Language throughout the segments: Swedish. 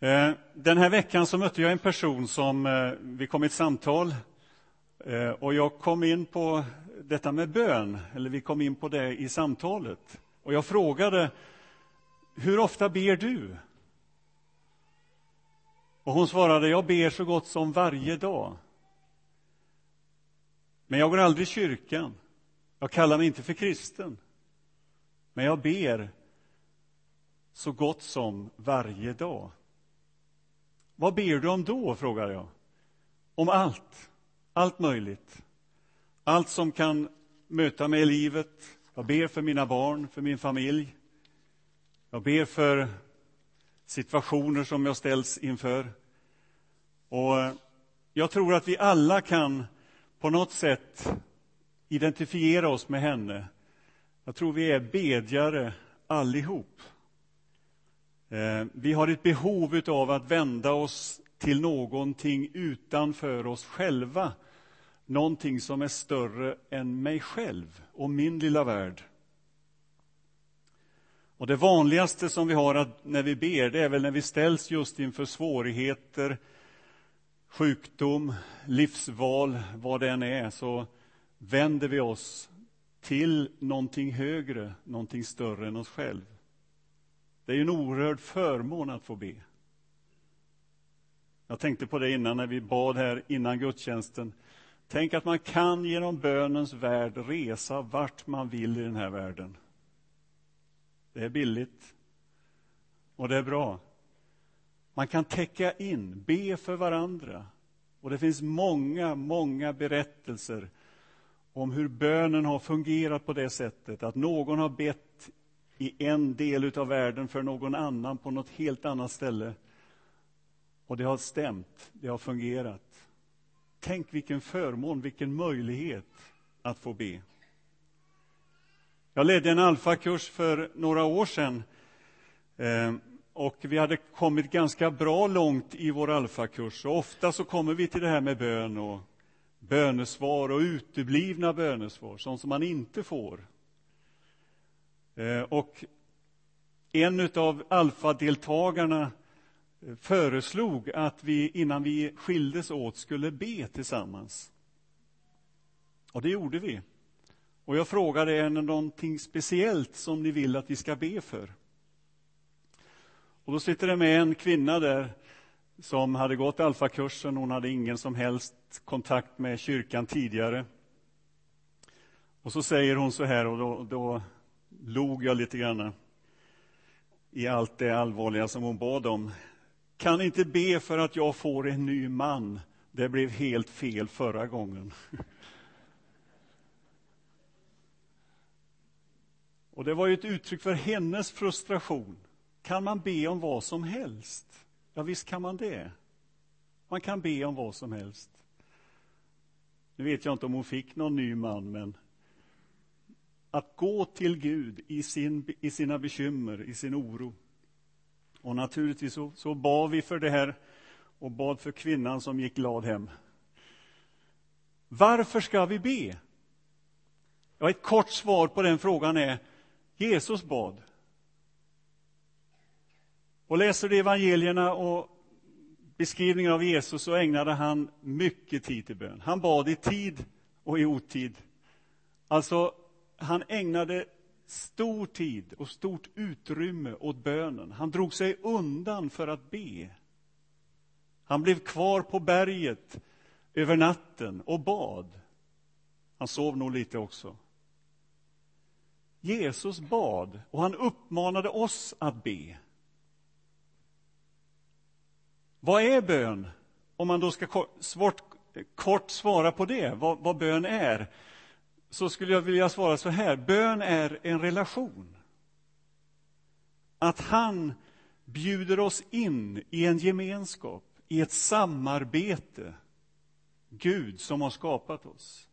Eh, den här veckan så mötte jag en person som eh, vi kom i ett samtal eh, och jag kom in på detta med bön, eller vi kom in på det i samtalet. Och jag frågade, hur ofta ber du? Och hon svarade, jag ber så gott som varje dag. Men jag går aldrig i kyrkan. Jag kallar mig inte för kristen. Men jag ber så gott som varje dag. Vad ber du om då, frågar jag. Om allt. Allt möjligt. Allt som kan möta mig i livet. Jag ber för mina barn, för min familj. Jag ber för situationer som jag ställs inför. Och eh, jag tror att vi alla kan på något sätt identifiera oss med henne. Jag tror vi är bedjare allihop. Eh, vi har ett behov av att vända oss till någonting utanför oss själva. Någonting som är större än mig själv och min lilla värld. Och Det vanligaste som vi har att, när vi ber, det är väl när vi ställs just inför svårigheter, sjukdom, livsval, vad det än är, så vänder vi oss till någonting högre, någonting större än oss själva. Det är ju en oerhörd förmån att få be. Jag tänkte på det innan när vi bad här innan gudstjänsten. Tänk att man kan genom bönens värld resa vart man vill i den här världen. Det är billigt och det är bra. Man kan täcka in, be för varandra. Och det finns många, många berättelser om hur bönen har fungerat på det sättet att någon har bett i en del av världen för någon annan på något helt annat ställe. Och det har stämt, det har fungerat. Tänk vilken förmån, vilken möjlighet att få be. Jag ledde en alfakurs för några år sedan. Eh, och vi hade kommit ganska bra långt i vår alfakurs. Och ofta så kommer vi till det här med bön och bönesvar och uteblivna bönesvar, sånt som man inte får. Eh, och en av alfadeltagarna eh, föreslog att vi innan vi skildes åt skulle be tillsammans. Och det gjorde vi. Och jag frågade, är det någonting speciellt som ni vill att vi ska be för? Och då sitter det med en kvinna där som hade gått alfakursen. Hon hade ingen som helst kontakt med kyrkan tidigare. Och så säger hon så här, och då, då log jag lite grann i allt det allvarliga som hon bad om. Kan inte be för att jag får en ny man. Det blev helt fel förra gången. Och Det var ju ett uttryck för hennes frustration. Kan man be om vad som helst? Ja, visst kan man det. Man kan be om vad som helst. Nu vet jag inte om hon fick någon ny man, men att gå till Gud i, sin, i sina bekymmer, i sin oro. Och naturligtvis så, så bad vi för det här och bad för kvinnan som gick glad hem. Varför ska vi be? Ja, ett kort svar på den frågan är Jesus bad. Och läser du evangelierna och beskrivningen av Jesus så ägnade han mycket tid till bön. Han bad i tid och i otid. Alltså, han ägnade stor tid och stort utrymme åt bönen. Han drog sig undan för att be. Han blev kvar på berget över natten och bad. Han sov nog lite också. Jesus bad och han uppmanade oss att be. Vad är bön? Om man då ska svårt, kort svara på det, vad, vad bön är, så skulle jag vilja svara så här. Bön är en relation. Att han bjuder oss in i en gemenskap, i ett samarbete. Gud som har skapat oss.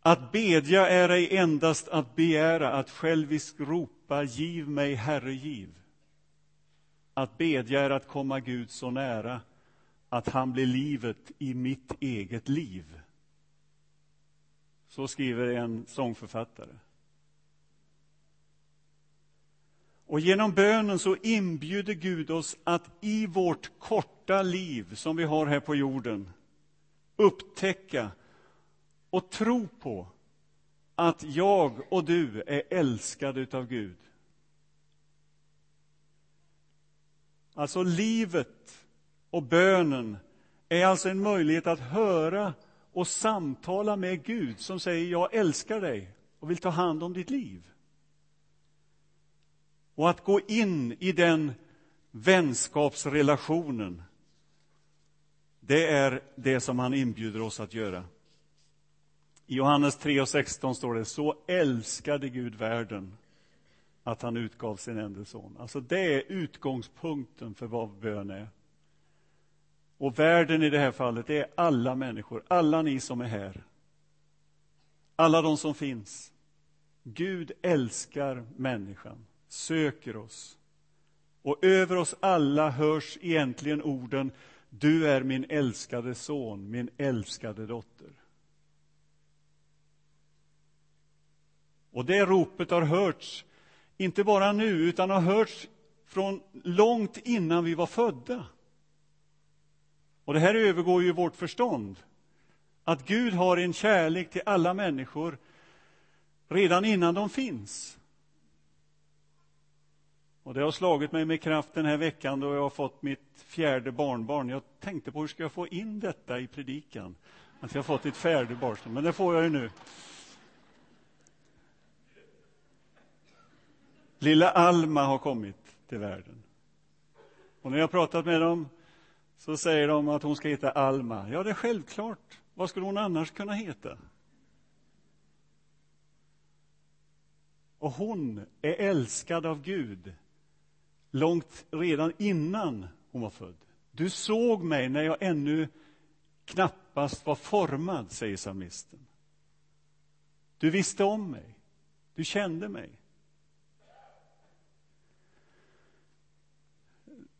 Att bedja är ej endast att begära, att själviskt ropa giv mig, Herre, giv. Att bedja är att komma Gud så nära att han blir livet i mitt eget liv. Så skriver en sångförfattare. Och genom bönen så inbjuder Gud oss att i vårt korta liv som vi har här på jorden upptäcka och tro på att jag och du är älskade av Gud. Alltså livet och bönen är alltså en möjlighet att höra och samtala med Gud som säger jag älskar dig och vill ta hand om ditt liv. Och att gå in i den vänskapsrelationen det är det som han inbjuder oss att göra. I Johannes 3 och 16 står det så älskade Gud världen att han utgav sin enda son. Alltså det är utgångspunkten för vad bön är. Och världen i det här fallet är alla människor, alla ni som är här. Alla de som finns. Gud älskar människan, söker oss. Och över oss alla hörs egentligen orden Du är min älskade son, min älskade dotter. Och det ropet har hörts, inte bara nu, utan har hörts från långt innan vi var födda. Och det här övergår ju vårt förstånd. Att Gud har en kärlek till alla människor redan innan de finns. Och det har slagit mig med kraft den här veckan då jag har fått mitt fjärde barnbarn. Jag tänkte på hur ska jag få in detta i predikan? Att jag har fått ett fjärde barnbarn, men det får jag ju nu. Lilla Alma har kommit till världen. Och när jag har pratat med dem så säger de att hon ska heta Alma. Ja, det är självklart. Vad skulle hon annars kunna heta? Och hon är älskad av Gud långt redan innan hon var född. Du såg mig när jag ännu knappast var formad, säger psalmisten. Du visste om mig. Du kände mig.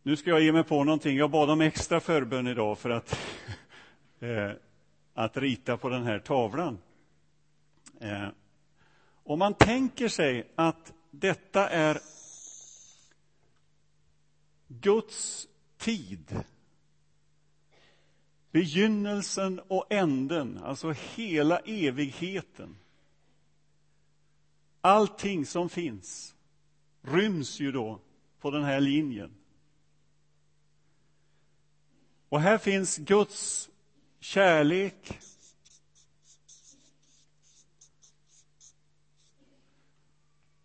Nu ska jag ge mig på någonting. Jag bad om extra förbön idag för att, eh, att rita på den här tavlan. Eh, om man tänker sig att detta är Guds tid begynnelsen och änden, alltså hela evigheten. Allting som finns ryms ju då på den här linjen. Och här finns Guds kärlek.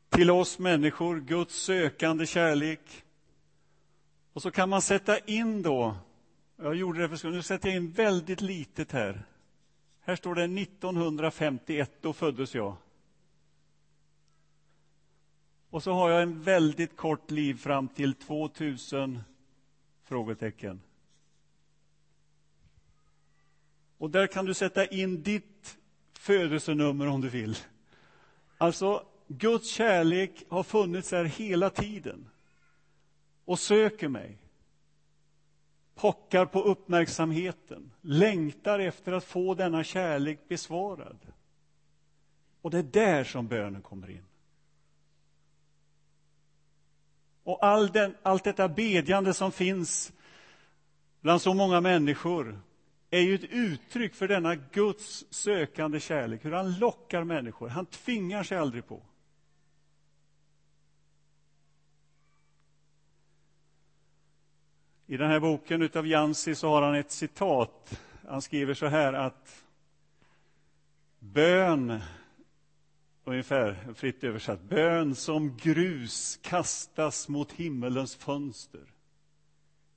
Till oss människor, Guds sökande kärlek. Och så kan man sätta in då, jag gjorde det för nu sätter jag in väldigt litet här. Här står det 1951, då föddes jag. Och så har jag en väldigt kort liv fram till 2000? Frågetecken. Och där kan du sätta in ditt födelsenummer om du vill. Alltså, Guds kärlek har funnits här hela tiden och söker mig. Pockar på uppmärksamheten, längtar efter att få denna kärlek besvarad. Och det är där som bönen kommer in. Och all den, allt detta bedjande som finns bland så många människor är ju ett uttryck för denna Guds sökande kärlek, hur han lockar människor. Han tvingar sig aldrig på. I den här boken utav Jansi så har han ett citat. Han skriver så här att bön, ungefär fritt översatt, bön som grus kastas mot himmelens fönster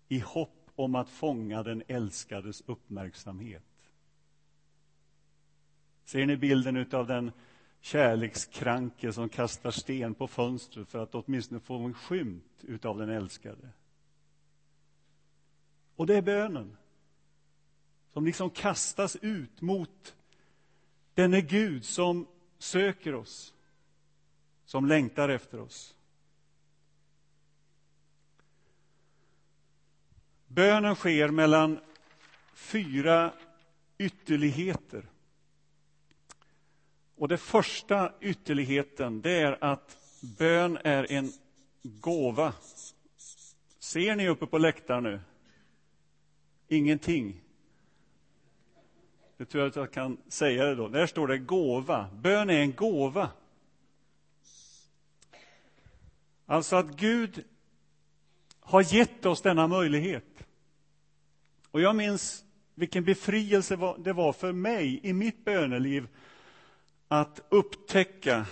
i hopp om att fånga den älskades uppmärksamhet. Ser ni bilden av den kärlekskranke som kastar sten på fönstret för att åtminstone få en skymt av den älskade? Och det är bönen som liksom kastas ut mot denne Gud som söker oss, som längtar efter oss. Bönen sker mellan fyra ytterligheter. Och det första ytterligheten, det är att bön är en gåva. Ser ni uppe på läktaren nu? Ingenting. Det tror jag att jag kan säga det då. Där står det gåva. Bön är en gåva. Alltså att Gud har gett oss denna möjlighet. Och jag minns vilken befrielse det var för mig i mitt böneliv att upptäcka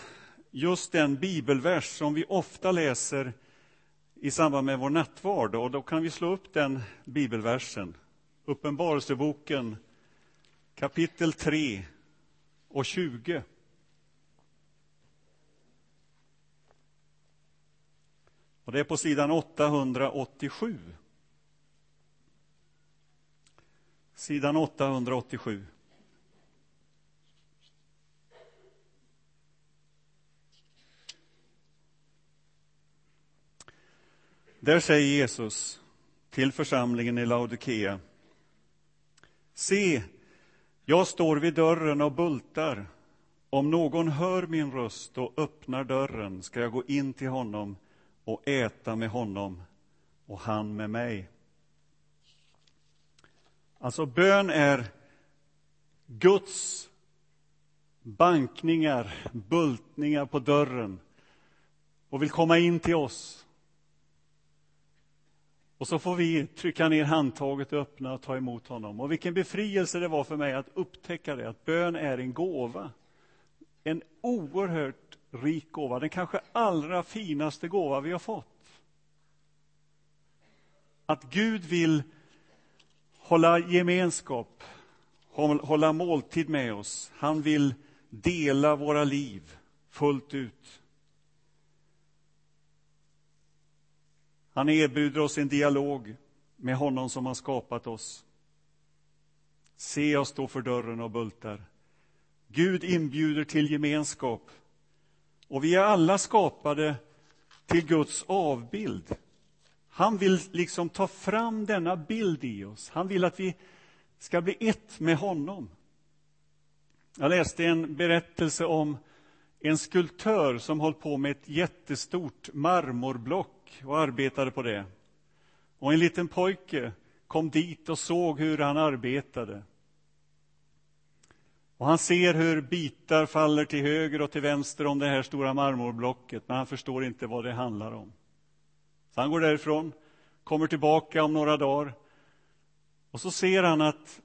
just den bibelvers som vi ofta läser i samband med vår nattvard. Och då kan vi slå upp den bibelversen. Uppenbarelseboken kapitel 3 och 20. Och det är på sidan 887. Sidan 887. Där säger Jesus till församlingen i Laodikea. Se, jag står vid dörren och bultar. Om någon hör min röst och öppnar dörren ska jag gå in till honom och äta med honom och han med mig. Alltså, bön är Guds bankningar, bultningar på dörren och vill komma in till oss. Och så får vi trycka ner handtaget och öppna och ta emot honom. Och vilken befrielse det var för mig att upptäcka det, att bön är en gåva. En oerhört rik gåva, den kanske allra finaste gåva vi har fått. Att Gud vill hålla gemenskap, hålla måltid med oss. Han vill dela våra liv fullt ut. Han erbjuder oss en dialog med honom som har skapat oss. Se, jag står för dörren och bultar. Gud inbjuder till gemenskap. Och vi är alla skapade till Guds avbild. Han vill liksom ta fram denna bild i oss. Han vill att vi ska bli ett med honom. Jag läste en berättelse om en skulptör som höll på med ett jättestort marmorblock och arbetade på det. Och en liten pojke kom dit och såg hur han arbetade. Och han ser hur bitar faller till höger och till vänster om det här stora marmorblocket, men han förstår inte vad det handlar om. Han går därifrån, kommer tillbaka om några dagar och så ser han att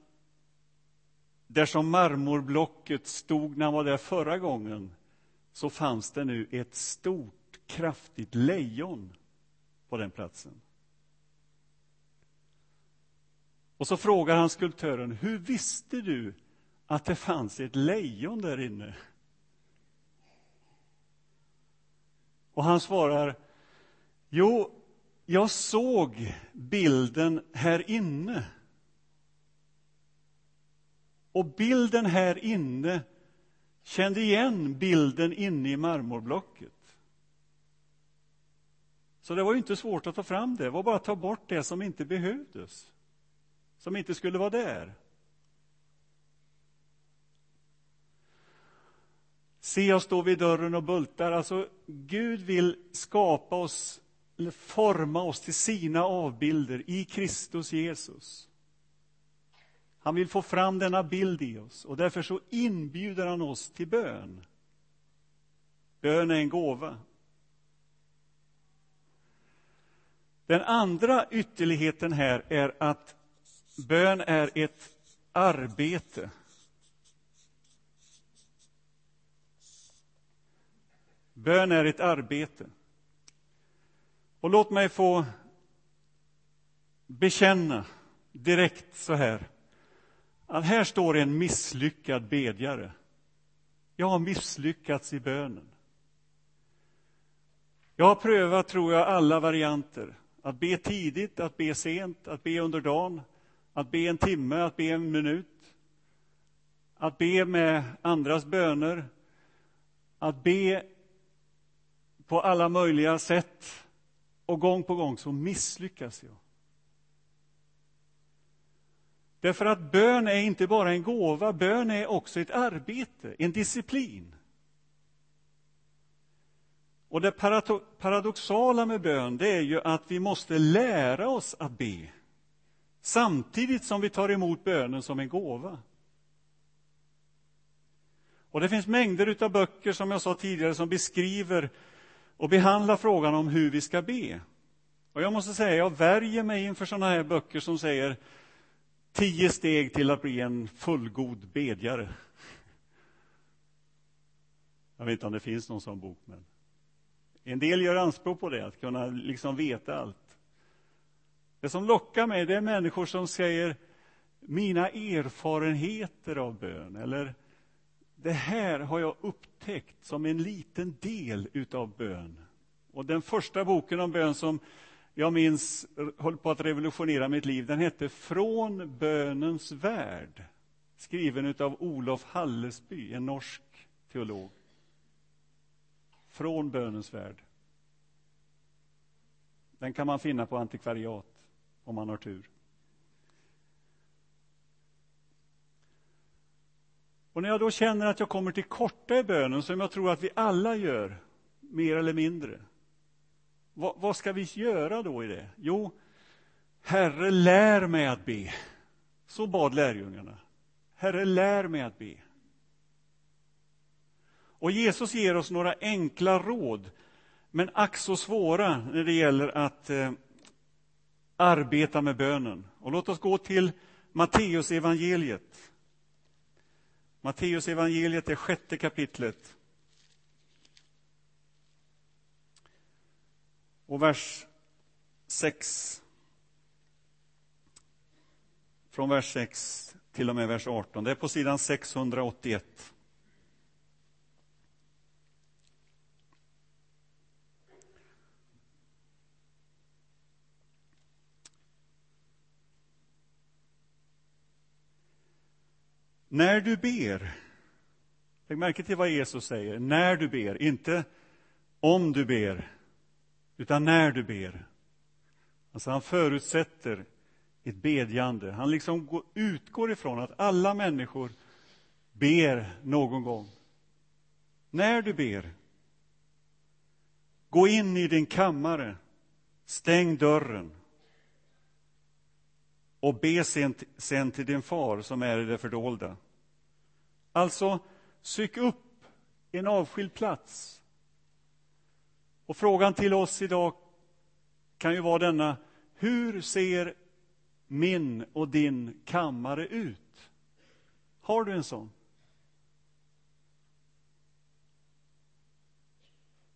där som marmorblocket stod när han var där förra gången så fanns det nu ett stort, kraftigt lejon på den platsen. Och så frågar han skulptören, hur visste du att det fanns ett lejon där inne? Och han svarar, jo, jag såg bilden här inne. Och bilden här inne kände igen bilden inne i marmorblocket. Så det var ju inte svårt att ta fram det, det var bara att ta bort det som inte behövdes, som inte skulle vara där. Se, jag står vid dörren och bultar. Alltså, Gud vill skapa oss, forma oss till sina avbilder i Kristus Jesus. Han vill få fram denna bild i oss och därför så inbjuder han oss till bön. Bön är en gåva. Den andra ytterligheten här är att bön är ett arbete. Bön är ett arbete. Och låt mig få bekänna direkt så här att här står en misslyckad bedjare. Jag har misslyckats i bönen. Jag har prövat, tror jag, alla varianter. Att be tidigt, att be sent, att be under dagen, att be en timme, att be en minut. Att be med andras böner. Att be på alla möjliga sätt. Och gång på gång så misslyckas jag. Därför att bön är inte bara en gåva, bön är också ett arbete, en disciplin. Och det paradoxala med bön, det är ju att vi måste lära oss att be samtidigt som vi tar emot bönen som en gåva. Och det finns mängder av böcker, som jag sa tidigare, som beskriver och behandlar frågan om hur vi ska be. Och jag måste säga, jag värjer mig inför sådana här böcker som säger tio steg till att bli en fullgod bedjare. Jag vet inte om det finns någon sån bok, men en del gör anspråk på det, att kunna liksom veta allt. Det som lockar mig, det är människor som säger mina erfarenheter av bön, eller det här har jag upptäckt som en liten del utav bön. Och den första boken om bön som jag minns höll på att revolutionera mitt liv, den hette Från bönens värld, skriven av Olof Hallesby, en norsk teolog. Från bönens värld. Den kan man finna på antikvariat, om man har tur. Och när jag då känner att jag kommer till korta i bönen, som jag tror att vi alla gör, mer eller mindre, vad, vad ska vi göra då i det? Jo, Herre, lär mig att be. Så bad lärjungarna. Herre, lär mig att be. Och Jesus ger oss några enkla råd, men ack så svåra när det gäller att eh, arbeta med bönen. Och låt oss gå till Matteus evangeliet. Matteus evangeliet är sjätte kapitlet. Och vers 6. Från vers 6 till och med vers 18. Det är på sidan 681. När du ber, lägg märke till vad Jesus säger, när du ber, inte om du ber, utan när du ber. Alltså han förutsätter ett bedjande. Han liksom utgår ifrån att alla människor ber någon gång. När du ber, gå in i din kammare, stäng dörren och be sen, sen till din far som är i det fördolda. Alltså, sök upp en avskild plats. Och frågan till oss idag kan ju vara denna. Hur ser min och din kammare ut? Har du en sån?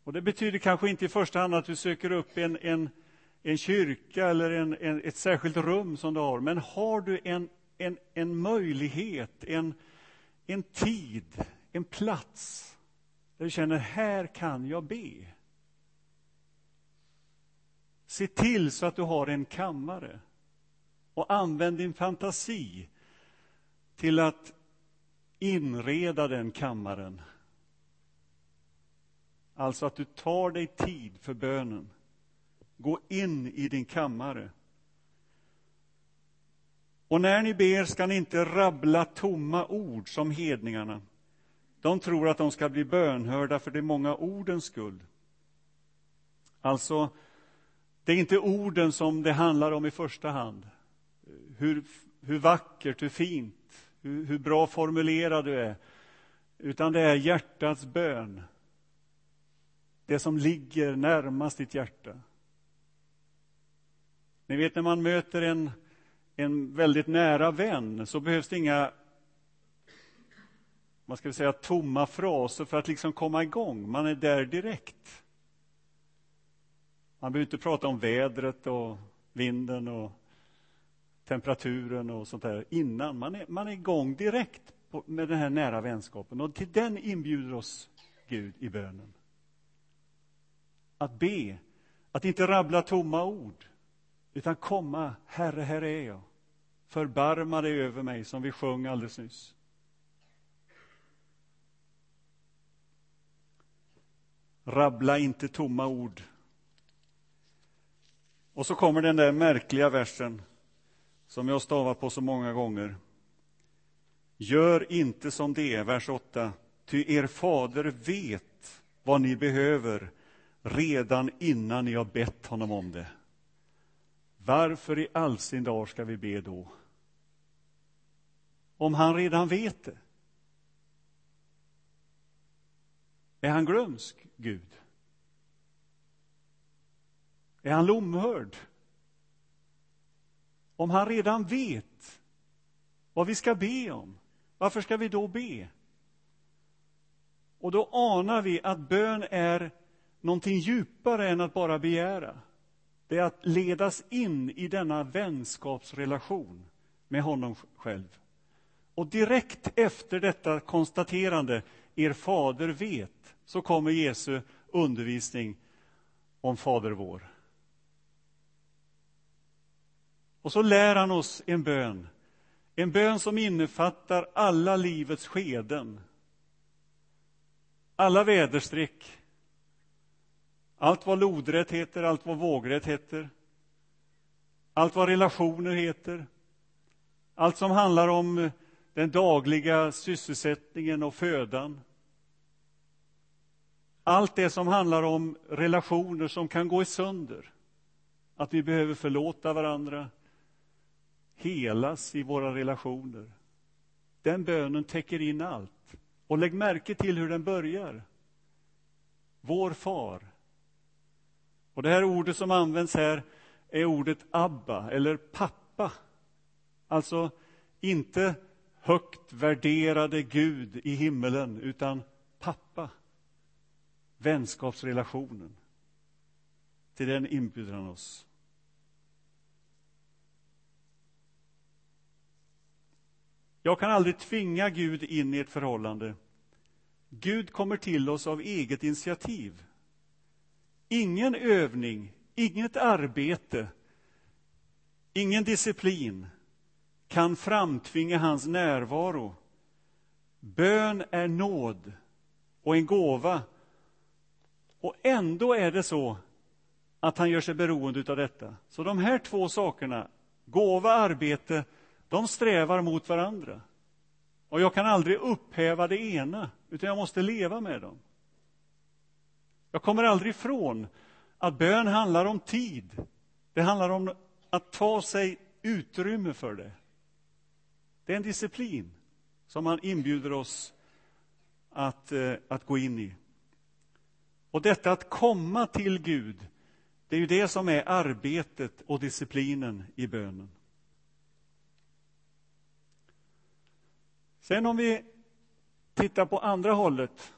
Och Det betyder kanske inte i första hand att du söker upp en, en, en kyrka eller en, en, ett särskilt rum som du har. Men har du en, en, en möjlighet, en, en tid, en plats där du känner här kan jag be. Se till så att du har en kammare och använd din fantasi till att inreda den kammaren. Alltså att du tar dig tid för bönen. Gå in i din kammare. Och när ni ber ska ni inte rabbla tomma ord som hedningarna. De tror att de ska bli bönhörda för de många ordens skull. Alltså, det är inte orden som det handlar om i första hand. Hur, hur vackert, hur fint, hur, hur bra formulerad du är. Utan det är hjärtats bön. Det som ligger närmast ditt hjärta. Ni vet när man möter en en väldigt nära vän så behövs det inga vad ska vi säga, tomma fraser för att liksom komma igång. Man är där direkt. Man behöver inte prata om vädret och vinden och temperaturen och sånt där innan. Man är, man är igång direkt på, med den här nära vänskapen. Och till den inbjuder oss Gud i bönen. Att be, att inte rabbla tomma ord, utan komma, Herre, här är jag. Förbarma dig över mig, som vi sjöng alldeles nyss. Rabbla inte tomma ord. Och så kommer den där märkliga versen som jag stavat på så många gånger. Gör inte som det är, vers 8. Ty er fader vet vad ni behöver redan innan ni har bett honom om det. Varför i all sin dag ska vi be då? Om han redan vet det. Är han glömsk, Gud? Är han lomhörd? Om han redan vet vad vi ska be om, varför ska vi då be? Och då anar vi att bön är någonting djupare än att bara begära. Det är att ledas in i denna vänskapsrelation med honom själv. Och direkt efter detta konstaterande, er fader vet, så kommer Jesu undervisning om Fader vår. Och så lär han oss en bön. En bön som innefattar alla livets skeden. Alla väderstreck. Allt vad lodrätt heter, allt vad vågrätt heter. Allt vad relationer heter. Allt som handlar om den dagliga sysselsättningen och födan. Allt det som handlar om relationer som kan gå i sönder. Att vi behöver förlåta varandra, helas i våra relationer. Den bönen täcker in allt. Och lägg märke till hur den börjar. Vår far. Och det här ordet som används här är ordet Abba, eller pappa. Alltså inte högt värderade Gud i himmelen, utan pappa. Vänskapsrelationen. Till den inbjuder han oss. Jag kan aldrig tvinga Gud in i ett förhållande. Gud kommer till oss av eget initiativ. Ingen övning, inget arbete, ingen disciplin kan framtvinga hans närvaro. Bön är nåd och en gåva. Och ändå är det så att han gör sig beroende av detta. Så de här två sakerna, gåva, och arbete, de strävar mot varandra. Och jag kan aldrig upphäva det ena, utan jag måste leva med dem. Jag kommer aldrig ifrån att bön handlar om tid. Det handlar om att ta sig utrymme för det. Det är en disciplin som han inbjuder oss att, eh, att gå in i. Och detta att komma till Gud, det är ju det som är arbetet och disciplinen i bönen. Sen om vi tittar på andra hållet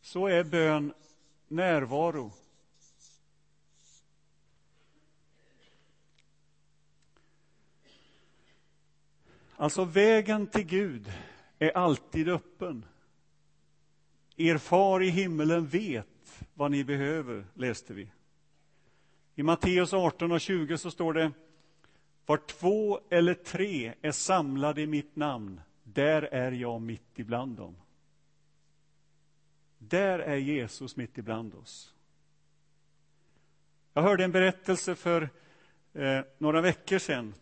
så är bön närvaro. Alltså vägen till Gud är alltid öppen. Er far i himmelen vet vad ni behöver, läste vi. I Matteus 18 och 20 så står det var två eller tre är samlade i mitt namn, där är jag mitt ibland dem. Där är Jesus mitt ibland oss. Jag hörde en berättelse för eh, några veckor sedan.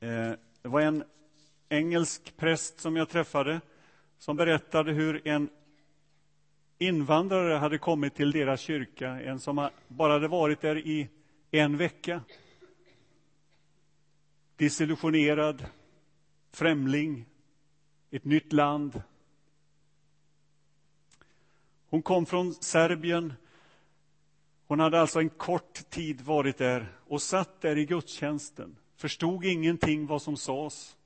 Eh, det var en engelsk präst som jag träffade som berättade hur en invandrare hade kommit till deras kyrka, en som bara hade varit där i en vecka desillusionerad, främling, ett nytt land. Hon kom från Serbien. Hon hade alltså en kort tid varit där och satt där i gudstjänsten, förstod ingenting vad som sades.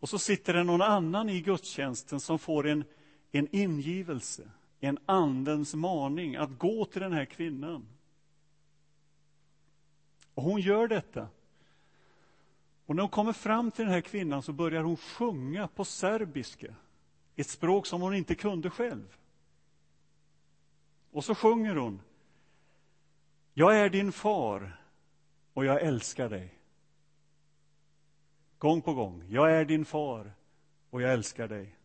Och så sitter det någon annan i gudstjänsten som får en, en ingivelse, en andens maning att gå till den här kvinnan. Och hon gör detta. Och när hon kommer fram till den här kvinnan så börjar hon sjunga på serbiska, ett språk som hon inte kunde själv. Och så sjunger hon. Jag är din far och jag älskar dig. Gång på gång. Jag är din far och jag älskar dig.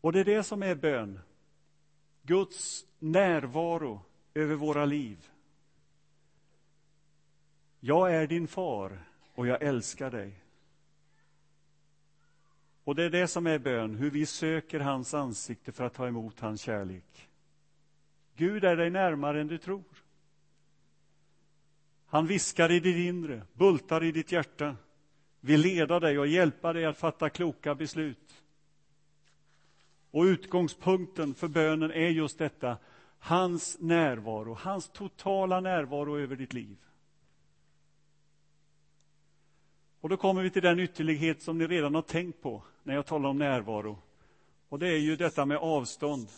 Och det är det som är bön. Guds närvaro över våra liv. Jag är din far och jag älskar dig. Och det är det som är bön, hur vi söker hans ansikte för att ta emot hans kärlek. Gud är dig närmare än du tror. Han viskar i ditt inre, bultar i ditt hjärta, vill leda dig och hjälpa dig att fatta kloka beslut. Och utgångspunkten för bönen är just detta, hans närvaro, hans totala närvaro över ditt liv. Och då kommer vi till den ytterlighet som ni redan har tänkt på när jag talar om närvaro. Och det är ju detta med avstånd.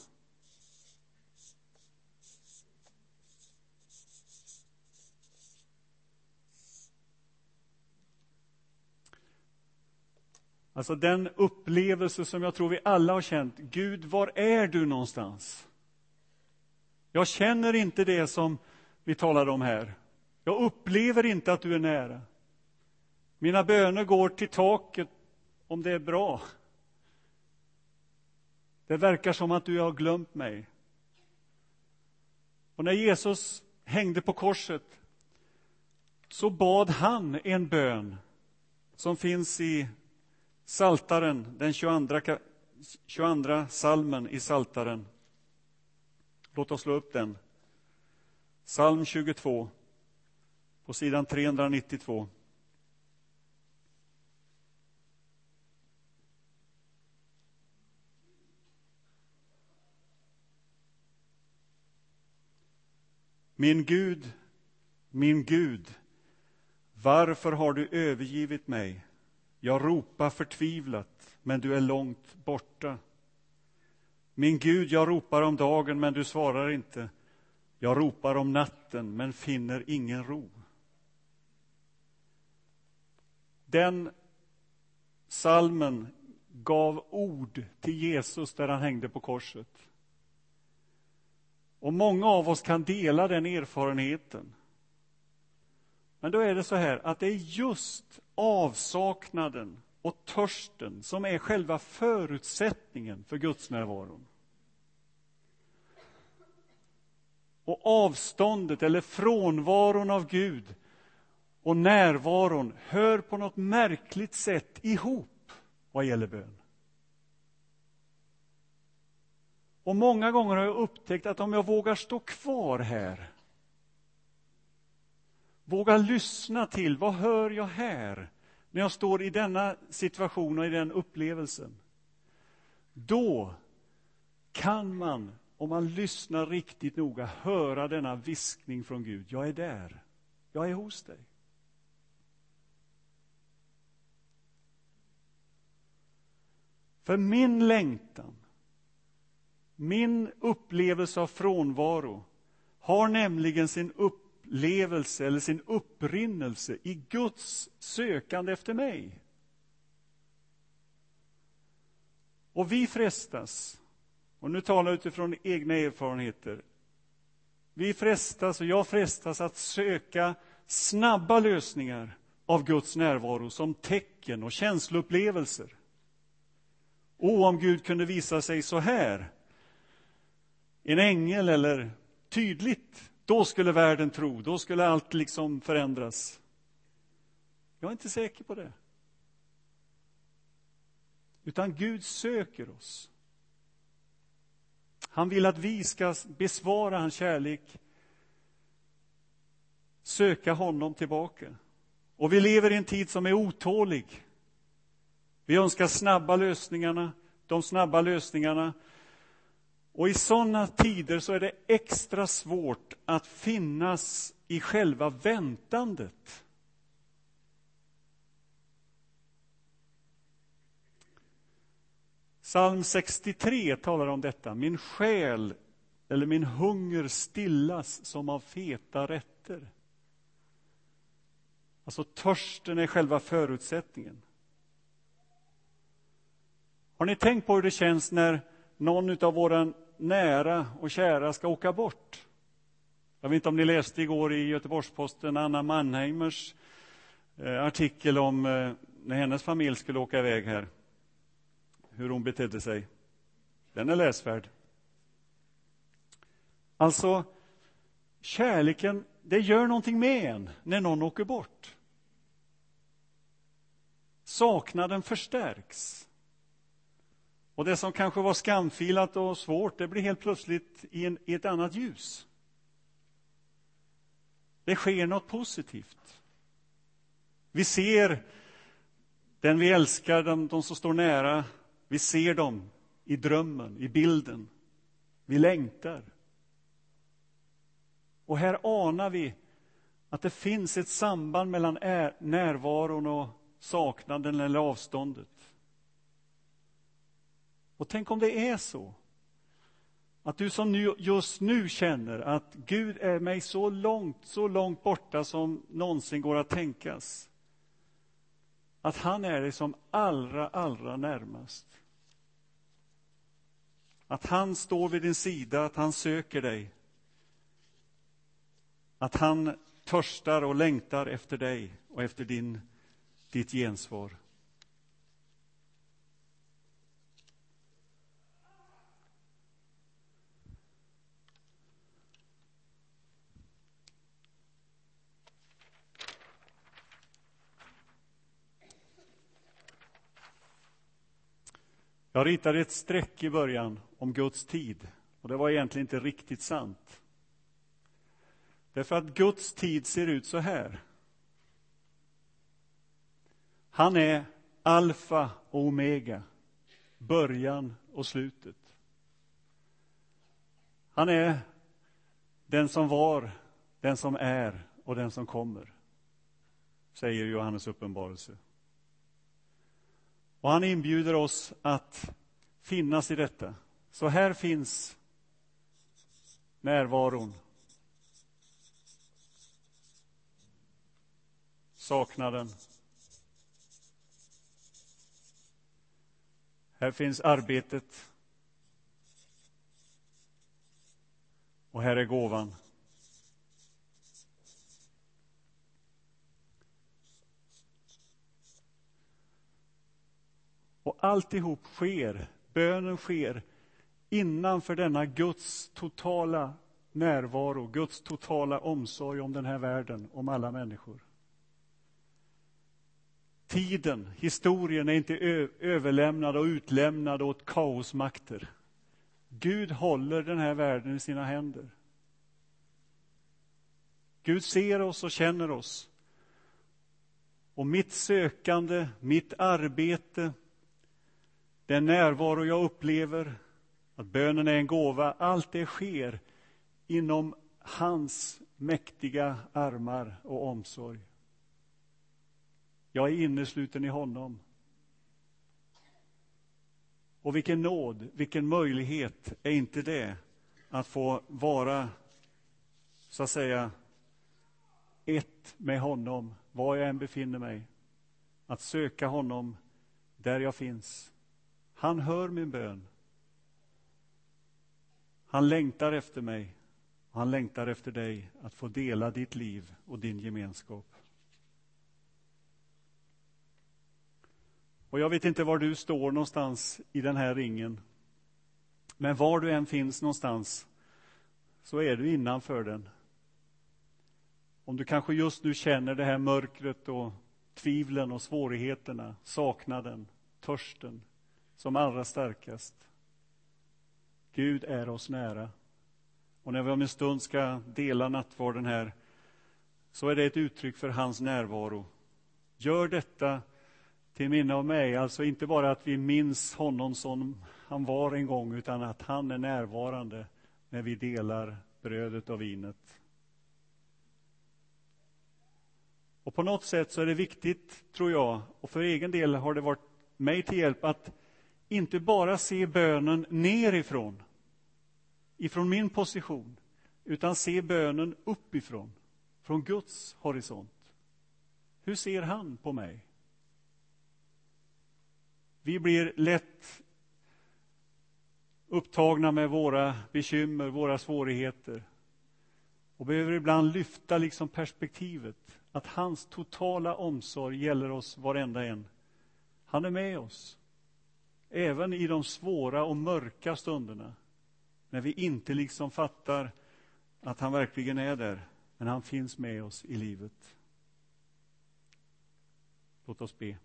Alltså den upplevelse som jag tror vi alla har känt. Gud, var är du någonstans? Jag känner inte det som vi talade om här. Jag upplever inte att du är nära. Mina böner går till taket om det är bra. Det verkar som att du har glömt mig. Och när Jesus hängde på korset så bad han en bön som finns i Saltaren, den 22, 22 salmen i Saltaren. Låt oss slå upp den. Psalm 22, på sidan 392. Min Gud, min Gud, varför har du övergivit mig? Jag ropar förtvivlat, men du är långt borta. Min Gud, jag ropar om dagen, men du svarar inte. Jag ropar om natten, men finner ingen ro. Den salmen gav ord till Jesus där han hängde på korset. Och många av oss kan dela den erfarenheten. Men då är det så här att det är just avsaknaden och törsten som är själva förutsättningen för Guds närvaron. Och avståndet eller frånvaron av Gud och närvaron hör på något märkligt sätt ihop vad gäller bön. Och många gånger har jag upptäckt att om jag vågar stå kvar här Våga lyssna till vad hör jag här när jag står i denna situation och i den upplevelsen. Då kan man, om man lyssnar riktigt noga, höra denna viskning från Gud. Jag är där. Jag är hos dig. För min längtan, min upplevelse av frånvaro har nämligen sin upp upplevelse eller sin upprinnelse i Guds sökande efter mig. Och vi frestas, och nu talar jag utifrån egna erfarenheter, vi frestas, och jag frestas att söka snabba lösningar av Guds närvaro som tecken och känsloupplevelser. O, om Gud kunde visa sig så här, en ängel eller tydligt då skulle världen tro, då skulle allt liksom förändras. Jag är inte säker på det. Utan Gud söker oss. Han vill att vi ska besvara hans kärlek, söka honom tillbaka. Och vi lever i en tid som är otålig. Vi önskar snabba lösningarna, de snabba lösningarna och i sådana tider så är det extra svårt att finnas i själva väntandet. Psalm 63 talar om detta. Min själ, eller min hunger stillas som av feta rätter. Alltså törsten är själva förutsättningen. Har ni tänkt på hur det känns när någon av våra nära och kära ska åka bort. Jag vet inte om ni läste igår i Göteborgs-Posten Anna Mannheimers eh, artikel om eh, när hennes familj skulle åka iväg här. Hur hon betedde sig. Den är läsvärd. Alltså, kärleken, det gör någonting med en när någon åker bort. Saknaden förstärks. Och det som kanske var skamfilat och svårt, det blir helt plötsligt i, en, i ett annat ljus. Det sker något positivt. Vi ser den vi älskar, de, de som står nära, vi ser dem i drömmen, i bilden. Vi längtar. Och här anar vi att det finns ett samband mellan närvaron och saknaden eller avståndet. Och tänk om det är så att du som nu, just nu känner att Gud är mig så långt, så långt borta som någonsin går att tänkas. Att han är dig som allra, allra närmast. Att han står vid din sida, att han söker dig. Att han törstar och längtar efter dig och efter din, ditt gensvar. Jag ritade ett streck i början om Guds tid och det var egentligen inte riktigt sant. Därför att Guds tid ser ut så här. Han är alfa och omega, början och slutet. Han är den som var, den som är och den som kommer, säger Johannes uppenbarelse. Och han inbjuder oss att finnas i detta. Så här finns närvaron. Saknaden. Här finns arbetet. Och här är gåvan. Och alltihop sker, bönen sker innanför denna Guds totala närvaro, Guds totala omsorg om den här världen, om alla människor. Tiden, historien är inte överlämnad och utlämnad åt kaosmakter. Gud håller den här världen i sina händer. Gud ser oss och känner oss. Och mitt sökande, mitt arbete, den närvaro jag upplever, att bönen är en gåva, allt det sker inom hans mäktiga armar och omsorg. Jag är innesluten i honom. Och vilken nåd, vilken möjlighet är inte det att få vara, så att säga, ett med honom, var jag än befinner mig. Att söka honom där jag finns. Han hör min bön. Han längtar efter mig och han längtar efter dig att få dela ditt liv och din gemenskap. Och jag vet inte var du står någonstans i den här ringen. Men var du än finns någonstans så är du innanför den. Om du kanske just nu känner det här mörkret och tvivlen och svårigheterna, saknaden, törsten som allra starkast. Gud är oss nära. Och när vi om en stund ska dela nattvarden här så är det ett uttryck för hans närvaro. Gör detta till minne av mig, alltså inte bara att vi minns honom som han var en gång, utan att han är närvarande när vi delar brödet och vinet. Och på något sätt så är det viktigt, tror jag, och för egen del har det varit mig till hjälp att inte bara se bönen nerifrån, ifrån min position, utan se bönen uppifrån, från Guds horisont. Hur ser han på mig? Vi blir lätt upptagna med våra bekymmer, våra svårigheter och behöver ibland lyfta liksom perspektivet att hans totala omsorg gäller oss varenda en. Han är med oss. Även i de svåra och mörka stunderna, när vi inte liksom fattar att han verkligen är där, men han finns med oss i livet. Låt oss be.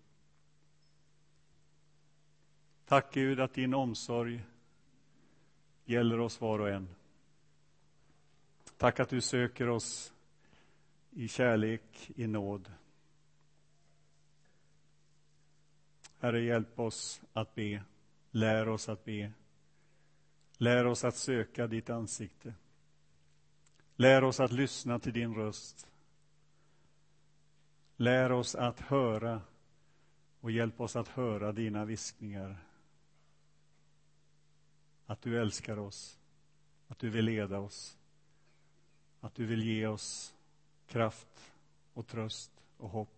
Tack Gud att din omsorg gäller oss var och en. Tack att du söker oss i kärlek, i nåd. Herre, hjälp oss att be. Lär oss att be. Lär oss att söka ditt ansikte. Lär oss att lyssna till din röst. Lär oss att höra och hjälp oss att höra dina viskningar. Att du älskar oss, att du vill leda oss, att du vill ge oss kraft och tröst och hopp.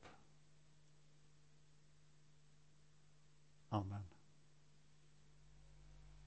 Amen.